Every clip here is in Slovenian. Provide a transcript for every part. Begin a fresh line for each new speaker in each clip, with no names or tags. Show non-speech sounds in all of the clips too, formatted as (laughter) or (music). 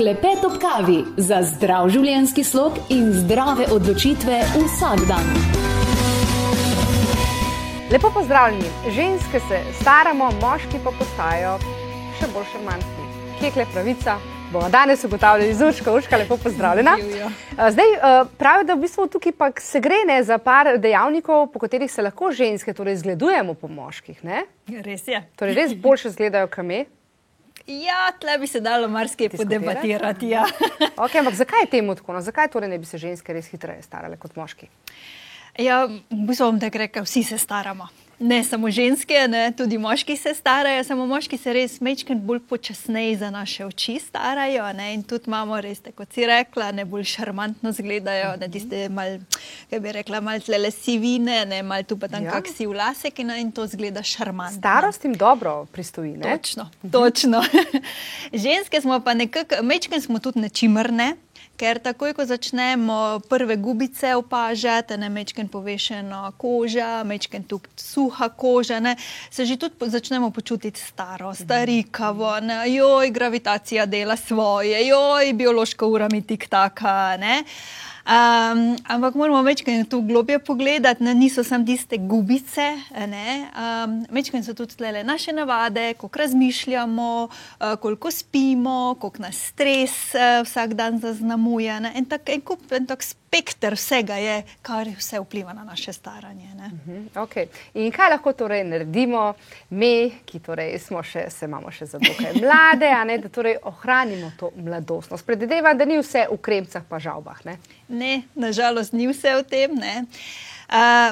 Klepet ob kavi za zdrav življenjski slog in zdrave odločitve vsak dan.
Lepo pozdravljeni. Ženske se staramo, moški pa postajajo še bolj šarmantni. Kje je klep pravica? Bomo danes ugotavljali z Urško. Urška, lepo pozdravljena. Zdaj, pravi, da v bistvu tukaj pa se gre ne, za par dejavnikov, po katerih se lahko ženske torej zgledujemo po moških. Ne?
Res je.
Torej, res boljše zgledajo kame.
Ja, tle bi se dalo marsikaj podebatirati. Ja. (laughs)
Okay, ampak zakaj je temu tako? No? Zakaj torej ne bi se ženske res hitreje starale kot moški?
Ja, v bistvu bom tako rekel, vsi se staramo. Ne samo ženske, ne, tudi moški se starajo, samo moški se res mečkaj bolj počasneje za naše oči starajo. Ne, in tudi imamo res, kot si rekla, ne bolj šarmantno izgledajo, ne tiste mal, kaj bi rekla, malce lesivine, ne mal tu pa tam ja. kak si vlasek in, in to zgleda šarmantno.
Starost jim dobro pristoji, ne?
Točno, točno. (laughs) Ženske smo pa nekako, mečkaj smo tudi nečimrne. Ker takoj, ko začnemo prve gubice opažati, ne mečken povešena koža, mečken tu suha koža, ne, se že tudi začnemo počutiti staro, starikavo, ne, joj, gravitacija dela svoje, joj, biološka ura mi tik taka. Ne. Um, ampak moramo večkrat tu globje pogledati, ne, niso samo tiste gubice, um, večkrat so tudi tle naše navade, kako razmišljamo, uh, koliko spimo, koliko nas stres uh, vsak dan zaznamuje. Ne, en tak, en kup, en tak spekter vsega je, kar vse vpliva na naše staranje. Uh
-huh, okay. In kaj lahko torej naredimo mi, ki torej smo še, se imamo še za dokaj mlade, ne, da torej ohranimo to mladostnost? Predvidevam, da ni vse v kremcah pa žalbah. Ne?
Ne, nažalost, ni vse v tem. Ne. Uh,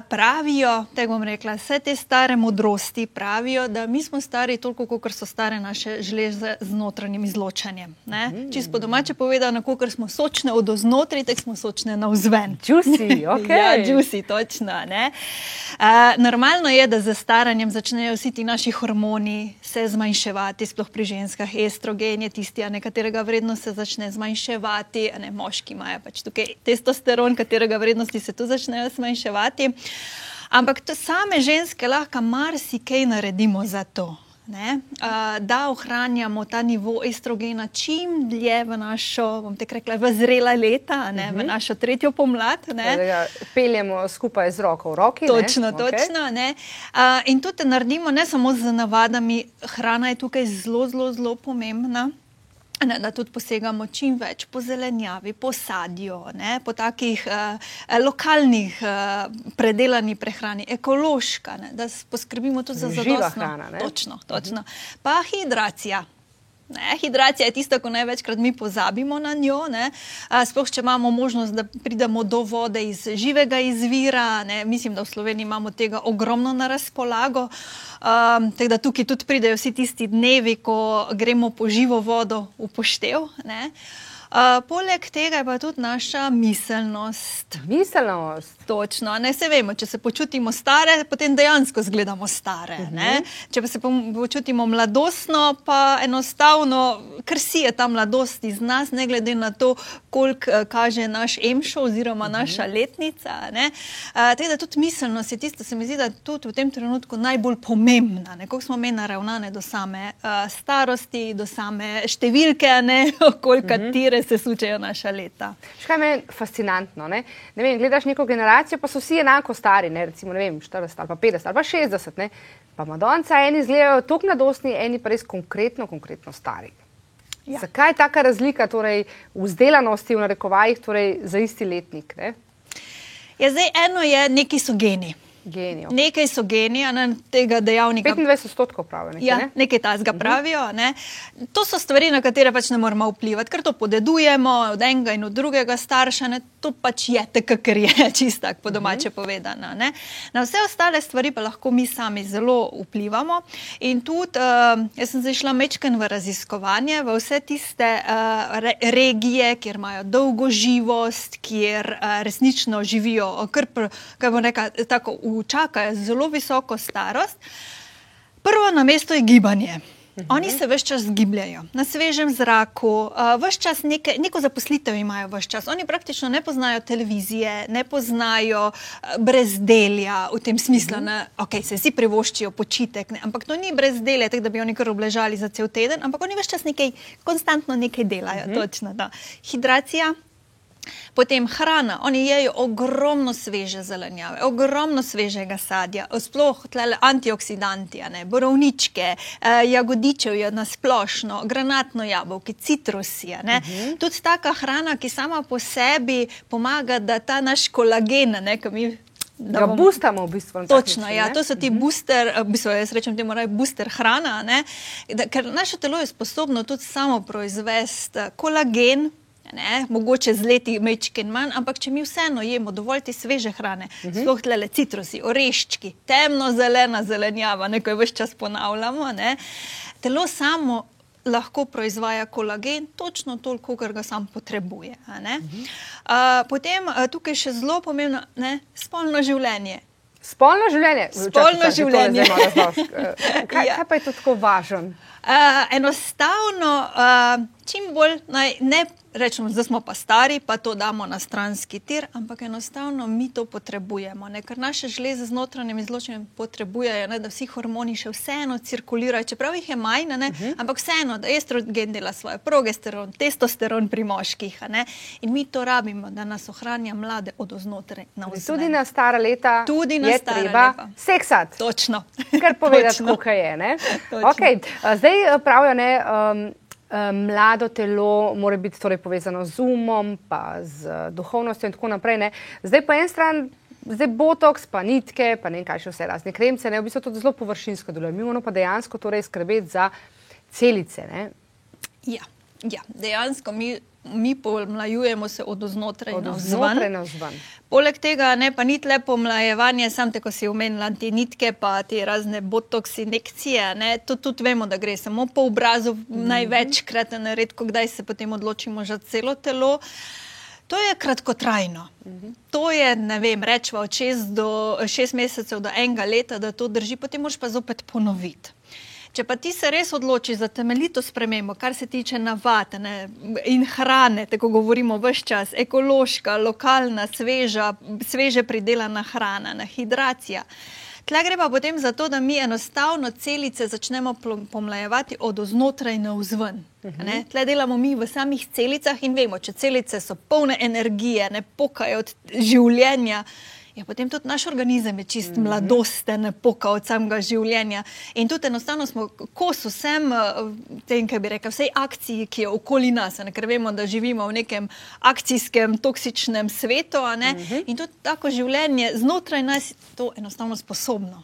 pravijo, te bom rekla, vse te stare modrosti pravijo, da mi smo stari toliko, kot so stare naše žleze z notranjim izločanjem. Mm. Čisto domače povedano, kot smo sočne od oznotraj, tako smo sočne na vzven.
Juicy, (laughs) ok.
ja, juicy, točno. Uh, normalno je, da z staranjem začnejo vsi ti naši hormoni se zmanjševati, sploh pri ženskah. Estrogen je tisti, katerega vrednost se začne zmanjševati, ne, moški imajo pač tukaj testosteron, katerega vrednosti se tu začnejo zmanjševati dati. Ampak to same ženske lahko marsikaj naredimo za to. Ne, da ohranjamo ta nivo estrogena čim dlje v našo, bom te rekla, v zrela leta, ne, uh -huh. v mhm. našo tretjo pomlad.
Da peljemo skupaj z roko v roki.
Točno,
ne?
točno. Okay. Uh, in to naredimo ne samo z navadami, hrana je tukaj zelo, zelo, zelo pomembna. Ne, da tudi posegamo čim več po zelenjavi, po sadju, ne, po takih uh, lokalnih, uh, predelanih prehrani, ekološka, ne, da poskrbimo tudi za zadostno
hrano.
Točno, točno. Pa hidracija. Ne, hidracija je tista, ko največkrat mi pozabimo na njo. Sploh, če imamo možnost, da pridemo do vode iz živega izvira, ne, mislim, da v Sloveniji imamo tega ogromno na razpolago. Um, tako da tukaj tudi pridejo vsi tisti dnevi, ko gremo po živo vodo v poštev. Ne. Uh, poleg tega je pa tudi naša miselnost.
Miselnost.
Točno. Ne, se vemo, če se počutimo stare, potem dejansko izgledamo stare. Uh mhm. -huh. Če pa se počutimo mladostno, pa enostavno krsi ta mladost iz nas, ne glede na to, koliko uh, kaže naš emšo oziroma uh mhm. -huh. naša letnica. Uh, teda tudi miselnost je tisto, se mi zdi, da je tudi v tem trenutku najbolj pomembna. Kako smo mi naravnane do same uh, starosti, do same številke, koliko uh -huh. tire se sučejo naša leta.
Kaj je fascinantno? Ne? Ne vem, gledaš neko generacijo, pa so vsi enako stari, ne? recimo ne vem, 40 ali pa 50 ali pa 60. Ne? Pa Madonca, eni izgledajo tako mladostni, eni pa res konkretno, konkretno stari. Ja. Zakaj je taka razlika torej, v zdelanosti, v narekovajih, torej, za isti letnik?
Ja, zdaj, eno je, neki so geni.
Genijo.
Nekaj so genija ne, tega dejavnika.
25 odstotkov pravijo. Nekaj,
ja,
ne?
nekaj tasga mhm. pravijo. Ne. To so stvari, na katere pač ne moramo vplivati, ker to podedujemo od enega in od drugega starša. Ne. To pač je tako, ker je (laughs) čisto tako po domače uh -huh. povedano. Ne. Na vse ostale stvari pa lahko mi sami zelo vplivamo. In tudi, uh, jaz sem zašla mečken v raziskovanje, v vse tiste uh, re regije, kjer imajo dolgo živost, kjer uh, resnično živijo, kar, kaj bom rekla, tako v čakajo zelo visoko starost. Prvo na mesto je gibanje. Oni se vse čas gibljajo na svežem zraku, vse čas neke, neko zaposlitev imajo, vse čas. Oni praktično ne poznajo televizije, ne poznajo brezdelja v tem smislu, da uh -huh. okay, se vsi privoščijo počitek. Ne? Ampak to ni brezdelje, tako da bi oni kar obležali za cel teden, ampak oni vse čas nekaj, konstantno nekaj delajo. Uh -huh. Točno, Hidracija. Potem hrana, oni jedo ogromno sveže zelenjave, ogromno svežega sadja, sploh antioksidanti, ne, borovničke, eh, jagodičev na splošno, granatno jabolko, citrusi. Uh mhm. -huh. Tudi taka hrana, ki sama po sebi pomaga, da ta naš kolagen, ne, ki mi.
Da ga bom... boostamo, v bistvu.
Točno, način, ja, to so ti mhm. -huh. booster, v bistvu jaz rečem temu, da je booster hrana, da, ker naše telo je sposobno tudi samo proizvesti kolagen, Ne? Mogoče z leti mečke in manj, ampak če mi vseeno jemo dovolj te sveže hrane, uh mhm. -huh. sploh tle citrusi, oreščki, temno zelena zelenjava, nekaj več čas ponavljamo, ne? telo samo lahko proizvaja kolagen, točno toliko, kar ga sam potrebuje. Uh -huh. uh, potem tukaj še zelo pomembno, ne? spolno življenje.
Spolno življenje.
Spolno Čakaj, življenje. (laughs)
Kaj, ja. kaj pa je to tako važno?
Uh, enostavno, uh, čim bolj naj ne rečemo, da smo pa stari, pa to damo na stranski tir, ampak enostavno mi to potrebujemo. Ne? Ker naše žleze z notranjim izločenjem potrebujejo, ne? da vsi hormoni še vseeno cirkulirajo, čeprav jih je manj, uh mhm. -huh. ampak vseeno, da estrogen dela svoje, progesteron, testosteron pri moških. In mi to rabimo, da nas ohranja mlade od oznotraj.
Tudi na stara leta
Tudi na
je treba leta. seksati.
Točno.
Kar povedati, (laughs) kako je. Okay. Zdaj pravijo, ne. Um, mlado telo mora biti torej povezano z umom, pa z duhovnostjo in tako naprej. Ne. Zdaj pa en stran. Zdaj botoks, pa nitke, pa ne vem, kaj še vse razne kremce, ne, v bistvu to zelo površinsko deluje. Mi moramo pa dejansko torej skrbeti za celice.
Ja, ja, dejansko mi mi pomlajujemo se od znotraj
na vzven.
Poleg tega ne, pa ni le pomlajevanje, sam te, ko si omenila te nitke, pa te razne botoks injekcije. Ne, to tudi vemo, da gre samo po obrazu, mm -hmm. največkrat, ne redko, kdaj se potem odločimo za celo telo. To je kratkotrajno. Mhm. -huh. To je, ne vem, rečemo od šest do šest mesecev do enega leta, da to drži, potem moš pa zopet ponoviti. Če pa ti se res odločiš za temeljito spremembo, kar se tiče navad ne, in hrane, tako govorimo vse čas, ekološka, lokalna, sveža, sveže pridelana hrana, na hidracija. Tle gre pa potem za to, da mi enostavno celice začnemo pomlajevati od znotraj na vzven. Mhm. Tle delamo mi v samih celicah in vemo, če celice so polne energije, ne pokajo od življenja. Ja, potem tudi naš organizem je čist mm -hmm. mladosten, poka od samega življenja. In tudi enostavno smo kos vsem eh, tem, kaj bi rekel, vsej akciji, ki je okoli nas, ne? ker vemo, da živimo v nekem akcijskem, toksičnem svetu. Mm -hmm. In tudi tako življenje znotraj nas je to enostavno sposobno.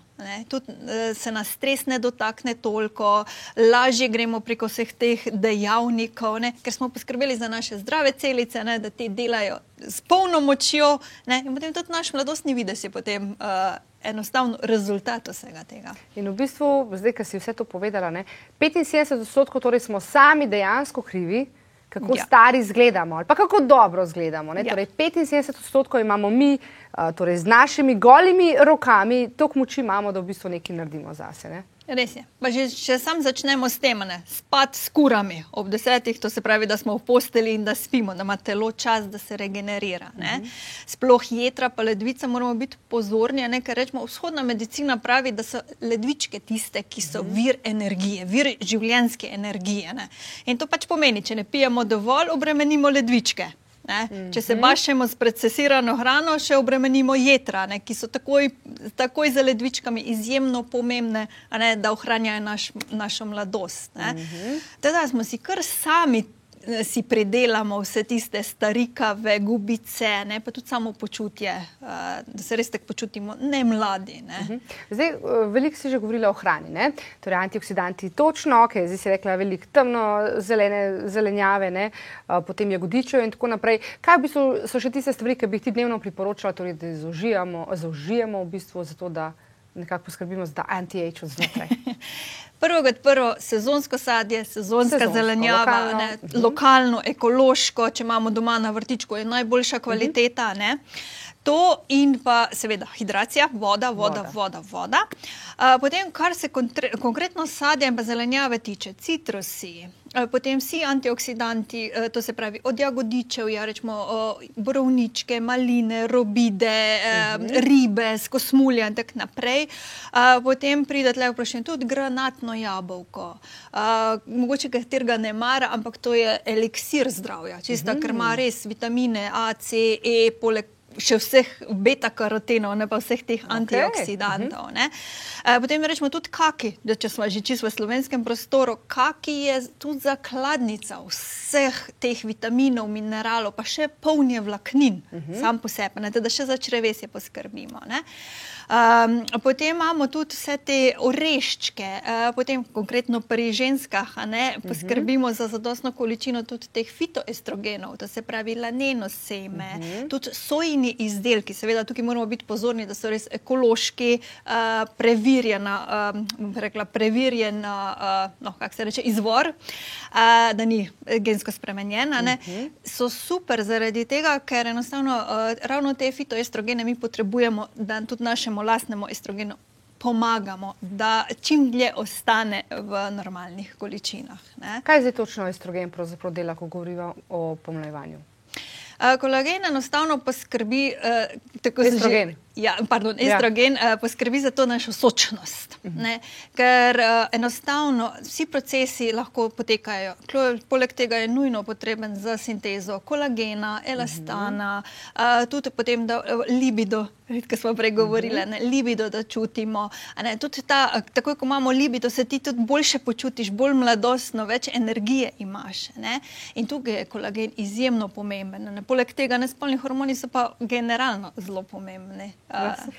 Tudi eh, se nas stres ne dotakne toliko, lažje gremo preko vseh teh dejavnikov, ne? ker smo poskrbeli za naše zdrave celice, ne? da ti delajo s polno močjo. Ne? In potem tudi naš mladostni vides je potem uh, enostavno rezultat vsega tega.
In v bistvu, zdaj, ki si vse to povedala, ne? 75 odstotkov torej smo sami dejansko krivi kako ja. stari izgledamo ali pa kako dobro izgledamo. Ja. Torej, 75 odstotkov imamo mi, uh, torej z našimi golimi rokami, toliko moči imamo, da v bistvu nekaj naredimo zase. Ne?
Res je. Že, če sam začnemo s tem, spati s kurami ob desetih, to se pravi, da smo v posteli in da spimo, da ima telo čas, da se regenerira. Uh mhm. -huh. Sploh jedra, pa ledvica, moramo biti pozorni. Ne? Ker rečemo, vzhodna medicina pravi, da so ledvičke tiste, ki so mhm. -huh. vir energije, vir življenske energije. Ne? In to pač pomeni, če ne pijemo dovolj, obremenimo ledvičke. Ne? Če se bašemo s procesirano hrano, še obremenimo jedra, ki so takoj, takoj za ledvičkami izjemno pomembne, ne, da ohranjajo naš, našo mladost. Mhm. Teda smo si kar sami si predelamo vse tiste starikave, gubice, ne, pa tudi samo počutje, uh, da se res tako počutimo, ne mladi. Ne. Uh.
-huh. Zdaj, uh, veliko si že govorila o hrani, ne? torej antioksidanti, točno, ok, zdaj si rekla veliko temno zelene, zelenjave, ne? Uh, potem jagodičev in tako naprej. Kaj v bistvu so še tiste stvari, ki bi jih ti dnevno priporočala, torej, da zaužijemo, zaužijemo v bistvu zato, da nekako poskrbimo za anti-age od znotraj? (laughs)
Prvo kot prvo, sezonsko sadje, sezonska sezonsko, zelenjava, lokalno. Ne, mhm. lokalno, ekološko, če imamo doma na vrtičku, je najboljša kvaliteta. Mhm. To in pa seveda hidracija, voda, voda, voda. voda, voda. Uh, potem, kar se konkretno sadja in zelenjave tiče, citrusi, uh, potem vsi antioksidanti, uh, to se pravi od jagodičev, ja, rečemo borovničke, maline, robide, uh, uh -huh. ribe, skosmulja in tako naprej. Potem pride tle vprašanje tudi granatno jabolko. Mogoče katerega ne mara, ampak to je eliksir zdravja, čisto, uh -huh. ker ima res vitamine A, C, E, poleg še vseh beta-karotenov, ne pa vseh teh okay. antioksidantov. Uh -huh. e, potem rečemo tudi kaki, da če smo že čisto v slovenskem prostoru, kaki je tudi zakladnica vseh teh vitaminov, mineralov, pa še polnje vlaknin, uh -huh. sam po sebi, da še za črevesje poskrbimo. Ne? Um, potem imamo tudi vse te oreščke, uh, potem konkretno pri ženskah, ne, poskrbimo uh -huh. za zadostno količino tudi teh fitoestrogenov, to se pravi laneno seme, uh -huh. tudi sojni izdelki. Seveda tukaj moramo biti pozorni, da so res ekološki, uh, preverjena, um, rekla, preverjena uh, no, se reče, izvor, uh, da ni gensko spremenjena. Uh -huh. So super zaradi tega, ker enostavno uh, ravno te fitoestrogene mi potrebujemo, da tudi našem našemu lastnemu estrogenu pomagamo, da čim dlje ostane v normalnih količinah. Ne?
Kaj zdaj točno estrogen dela, ko govorimo o pomlajevanju?
Uh, kolagen enostavno poskrbi, uh,
tako estrogen.
Ja, pardon, ja. estrogen ja. uh, poskrbi za to našo sočnost. Uh mhm. -huh. Ker uh, enostavno vsi procesi lahko potekajo. Poleg tega je nujno potreben za sintezo kolagena, elastana, uh -huh. uh, tudi potem da, uh, libido. (laughs) Kot smo prej govorili, uh mhm. -huh. libido, da čutimo. Ta, tako, ko imamo libido, se ti tudi boljše počutiš, bolj mladostno, več energije imaš. Ne? In tukaj je kolagen izjemno pomemben. Ne? Poleg tega, nespolni hormoni so pa generalno zelo pomembni.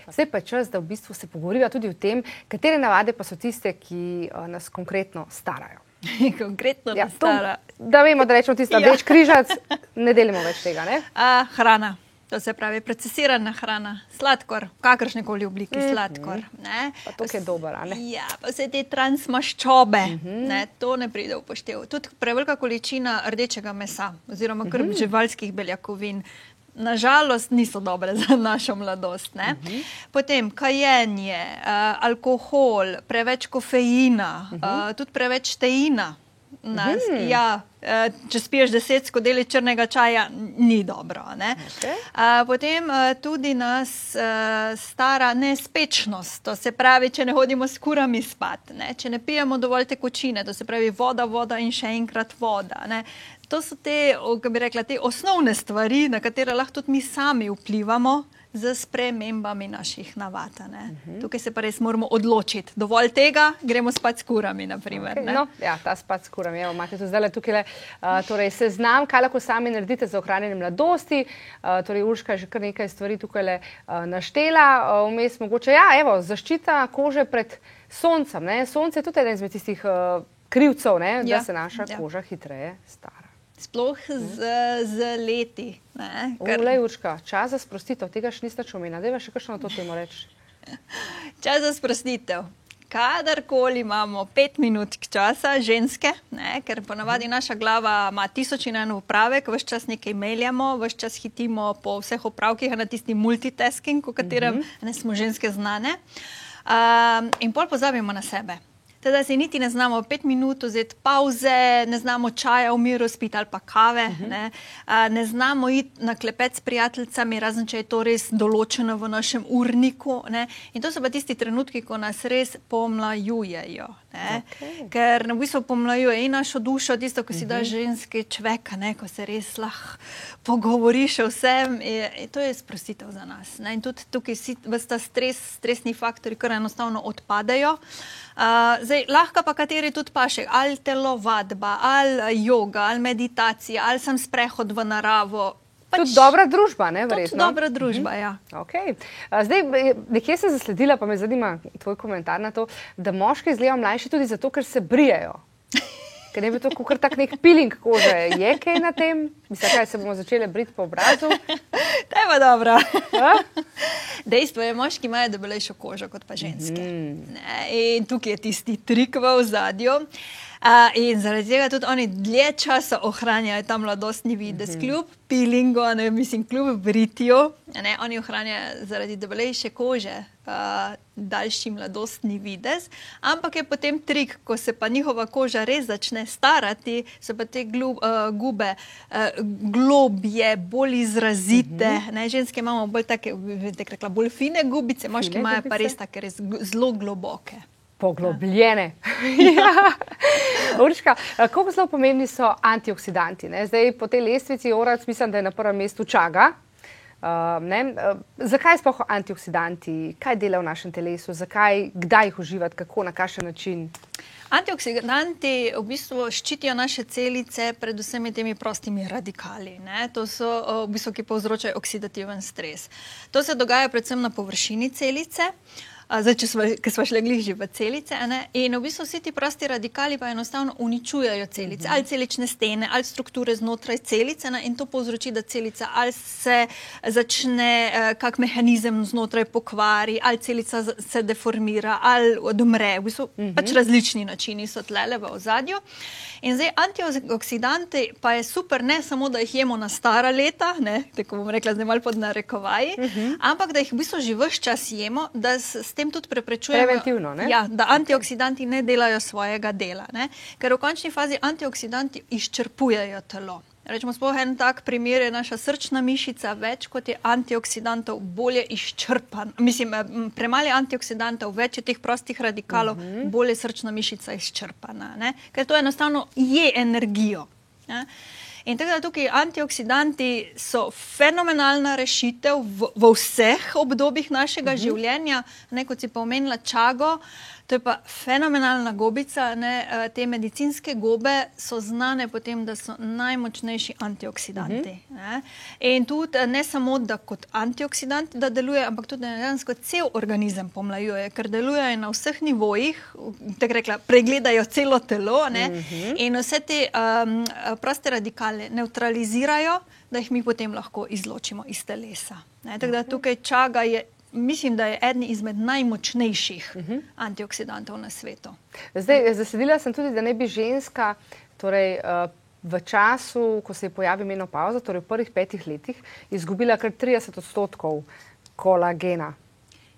Zdaj pa je čas, da v bistvu se pogovorimo tudi o tem, katere navade pa so tiste, ki nas konkretno starajo. (laughs)
konkretno ja, to,
da vemo, da rečemo tisto, da (laughs) ja. več križac, ne delimo več tega.
A, hrana. To se pravi, procesirana hrana, sladkor, kakršne koli oblike mm -hmm. sladkor.
To je dobro.
Ja, pa vse te transmaščobe, mm -hmm. ne, to ne pride v poštev. Tudi prevelika količina rdečega mesa, oziroma mm -hmm. živalskih beljakovin, nažalost niso dobre za našo mladost. Uh mhm. -huh. Potem kajenje, uh, alkohol, preveč kofeina, uh -huh. uh, tudi preveč teina. Nas, mm. ja, eh, če spiješ deset skodeli črnega čaja, ni dobro. Okay. A, potem eh, tudi nas stara nespečnost, to se pravi, če ne hodimo s kurami spat, ne? če ne pijemo dovolj tekočine, to se pravi voda, voda in še enkrat voda. Ne? To so te, kako bi rekla, te osnovne stvari, na katere lahko tudi mi sami vplivamo. Z spremembami naših navad. Uh mhm. -huh. Tukaj se pa res moramo odločiti. Dovolj tega, gremo spat s kurami. Naprimer,
okay, no, ja, ta spat s kurami. Evo, imate tu zdaj tukaj uh, torej seznam, kaj lahko sami naredite za ohranjanje mladosti. Uh, torej, Urška je že kar nekaj stvari tukaj le, uh, naštela. Vmes uh, mogoče, ja, evo, zaščita kože pred soncem. Ne? Sonce je tudi eden izmed tistih uh, krivcev, ne? da ja. se naša ja. koža hitreje stara.
Sploh z, z leti.
Ulej, Urška, čas za sprostitev, tega še niste da je še kakšno to temo reči. (laughs)
Čas za sprostitev. Kadarkoli imamo pet minut časa, ženske, ne, ker ponavadi naša glava ima tisoč in en upravek, vse čas nekaj meljamo, vse čas hitimo po vseh upravkih, na tisti multitasking, o katerem uh mhm. -huh. ne smo ženske znane. Um, in pol pozabimo na sebe. Teda si niti ne znamo pet minut vzeti pauze, ne znamo čaja v miru spiti ali pa kave, uh mhm. -huh. ne, uh, ne znamo iti na klepet s prijateljicami, razen če je to res določeno v našem urniku. Ne. In to so pa tisti trenutki, ko nas res pomlajujejo. Okay. Ker v bistvu pomlajuje in našo dušo, tisto, ko si uh -huh. da ženske človeka, ko se res lahko pogovoriš o vsem. Je, je, to je sprostitev za nas. Ne. In tudi tukaj si vsta stres, stresni faktori, ki enostavno odpadajo. Uh, zdaj, lahko pa kateri tudi paše, ali telovadba, ali yoga, ali meditacija, ali sem sprehod v naravo.
Pač, tudi dobra družba, ne verjetno.
Dobra družba, mhm. ja.
Okay. Zdaj, nekje sem zasledila, pa me zanima tvoj komentar na to, da moški izgledajo mlajši tudi zato, ker se brijejo. (laughs) Ker ne bi to kar tak nek piling kože, je kaj na tem, mislim, kaj se bomo začeli briti po obrazu. (laughs)
To je pa dobro. (laughs) Dejstvo je, moški imajo debelejšo kožo kot pa ženske. Mm. In tukaj je tisti trik v ozadju. Uh, in zaradi tega tudi oni dlje časa ohranjajo ta mladostni videz, mm -hmm. kljub pilingu, ne mislim, kljub britju. Ne, oni ohranjajo zaradi debelejše kože uh, daljši mladostni videz. Ampak je potem trik, ko se pa njihova koža res začne starati, so pa te glub, uh, gube uh, globje, bolj izrazite. Mm -hmm. ne, ženske imamo bolj take, rekla, bolj fine gubice, moški imajo pa res take res zelo globoke.
Poglobljene. (laughs) ja. Urška, kako zelo pomembni so antioksidanti? Ne? Zdaj, po tej lestvici, orac, mislim, da je na prvem mestu čaga. Uh, uh, zakaj sploh antioksidanti, kaj dela v našem telesu, zakaj, kdaj jih uživati, kako, na kakšen način?
Antioksidanti v bistvu ščitijo naše celice pred vsemi temi prostimi radikali. Ne? To so v bistvu, ki povzročajo oksidativen stres. To se dogaja predvsem na površini celice. Uh, zdaj, če smo, smo šli glih že v celice. Ne? In v bistvu vsi ti prosti radikali pa enostavno uničujejo celice, -huh. ali celične stene, ali strukture znotraj celice. Ne? In to povzroči, da celica ali se začne uh, kak mehanizem znotraj pokvari, ali celica se deformira, ali odumre. V bistvu uh -huh. pač različni načini so tlele v ozadju. In zdaj antioksidanti pa je super, ne samo, da jih jemo na stara leta, ne, tako bom rekla, zdaj malo pod narekovaji, uh mhm. -huh. ampak da jih v bistvu že vse čas jemo, da s tem tudi preprečujemo,
Preventivno,
ja, da antioksidanti ne delajo svojega dela. Ne? Ker v končni fazi antioksidanti izčrpujejo telo. Rečemo, sploh en tak primer je naša srčna mišica, več kot je antioksidantov, bolje izčrpan. Mislim, premalo antioksidantov, več je teh prostih radikalov, uh mhm. -huh. bolje je srčna mišica izčrpana. Ne? Ker to enostavno je energijo. Ne? In tako da tukaj antioksidanti so fenomenalna rešitev v, v vseh obdobjih našega uh mhm. -huh. življenja, ne kot si pa omenila čago. To je pa fenomenalna gobica. Ne? Eh, te medicinske gobe so znane po tem, da so najmočnejši antioksidanti. Uh -huh. In tudi eh, ne samo, da kot antioksidanti da deluje, ampak tudi dejansko cel organizem pomlajuje, ker delujejo na vseh nivojih, tako rekla, pregledajo celo telo uh mhm. -huh. in vse te um, proste radikale neutralizirajo, da jih mi potem lahko izločimo iz telesa. Ne? Tako da tukaj čaga je mislim, da je eden izmed najmočnejših uh. -huh. antioksidantov na svetu.
Zdaj, zasedila sem tudi, da ne bi ženska, torej, uh, v času, ko se je pojavila menopauza, torej v prvih petih letih, izgubila kar 30 odstotkov kolagena.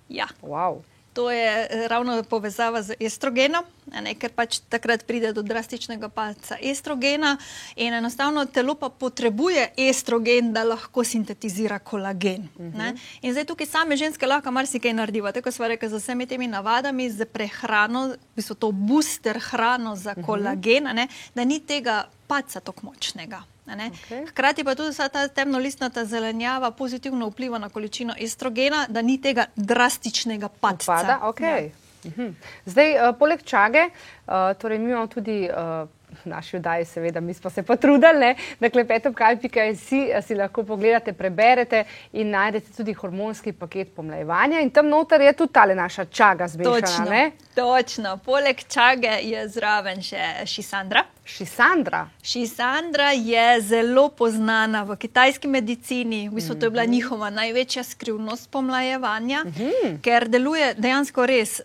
Ja.
Wow.
To je eh, ravno povezava z estrogenom, ne, ker pač takrat pride do drastičnega palca estrogena in enostavno telo pa potrebuje estrogen, da lahko sintetizira kolagen. Uh mhm. -huh. In zdaj tukaj same ženske lahko marsikaj naredijo, tako smo rekli, z vsemi temi navadami, z prehrano, v bistvu to booster hrano za mhm. kolagen, uh -huh. ne, da ni tega palca tako močnega. Okay. Hkrati pa tudi ta temnolistna zelenjava pozitivno vpliva na količino estrogena, da ni tega drastičnega padca.
Okay. Ja. Mhm. Zdaj, uh, poleg čage, uh, torej mi imamo tudi. Uh, Naši vdaji, seveda, mi smo se potrudili, da klepetov kalpika si, lahko pogledate, preberete in najdete tudi hormonski paket pomlajevanja. In tam noter je tudi tale naša čaga zmešana.
Točno, točno. Poleg čage je zraven še šisandra.
Šisandra.
Šisandra je zelo poznana v kitajski medicini, v bistvu to je bila mhm. njihova največja skrivnost pomlajevanja, mm -hmm. ker deluje dejansko res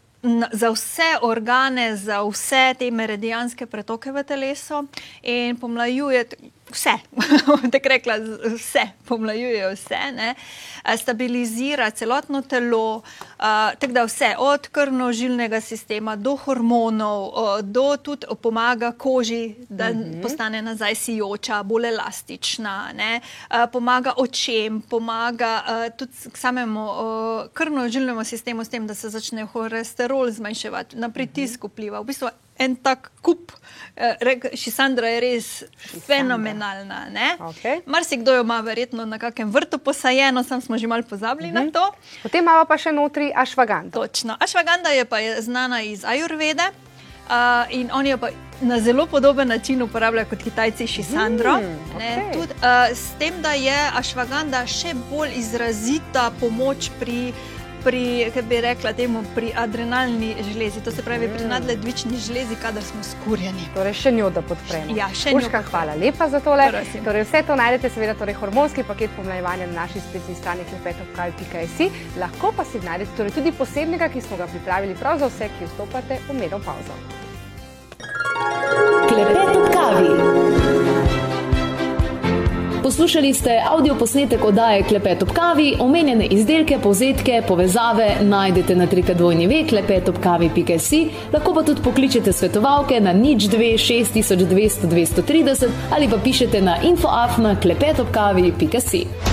za vse organe, za vse te meridijanske pretoke v telesu in pomlajuje vse, (laughs) tako rekla, vse, pomlajuje vse, ne? stabilizira celotno telo, uh, tako da vse, od krvno-žilnega sistema do hormonov, uh, do tudi pomaga koži, da mhm. -huh. postane nazaj sijoča, bolj elastična, uh, pomaga očem, pomaga uh, tudi samemu uh, krvno-žilnemu sistemu s tem, da se začne holesterol zmanjševati, na pritisk vpliva. V bistvu en tak kup, uh, še Sandra je res Šisandra. fenomenalna. Okay. Marsikdo jo ima verjetno na kakem vrtu posajeno, sam smo že malo pozabili uh -huh. na mhm. to.
Potem imamo pa še notri ašvaganda.
Točno. Ašvaganda je pa je znana iz Ajurvede. Uh, in oni jo pa na zelo podoben način uporabljajo kot Kitajci, Šisandro. Mm, okay. Tud, uh, s tem, da je ašvaganda še bolj izrazita pomoč pri uh, pri, kaj bi rekla, temu, pri adrenalni žlezi, to se pravi pri mm. nadledvični žlezi, kadar smo skurjeni.
Torej, še njo, da podpremo.
Ja, še njo.
Hvala lepa za tole. Torej, vse to najdete, seveda, torej, hormonski paket pomlajevanja na naši spletni strani klepetov.si. Lahko pa si najdete torej, tudi posebnega, ki smo ga pripravili prav za vse, ki vstopate v menopauzo.
Klepet ob kavi. Poslušali ste avdio posnetek oddaje Klepet ob kavi, omenjene izdelke, povzetke, povezave najdete na trikadvojni ve klepetobkavi.si, lahko pa tudi pokličete svetovalke na nič 2 6200 230 ali pa pišete na infoafna klepetobkavi.si.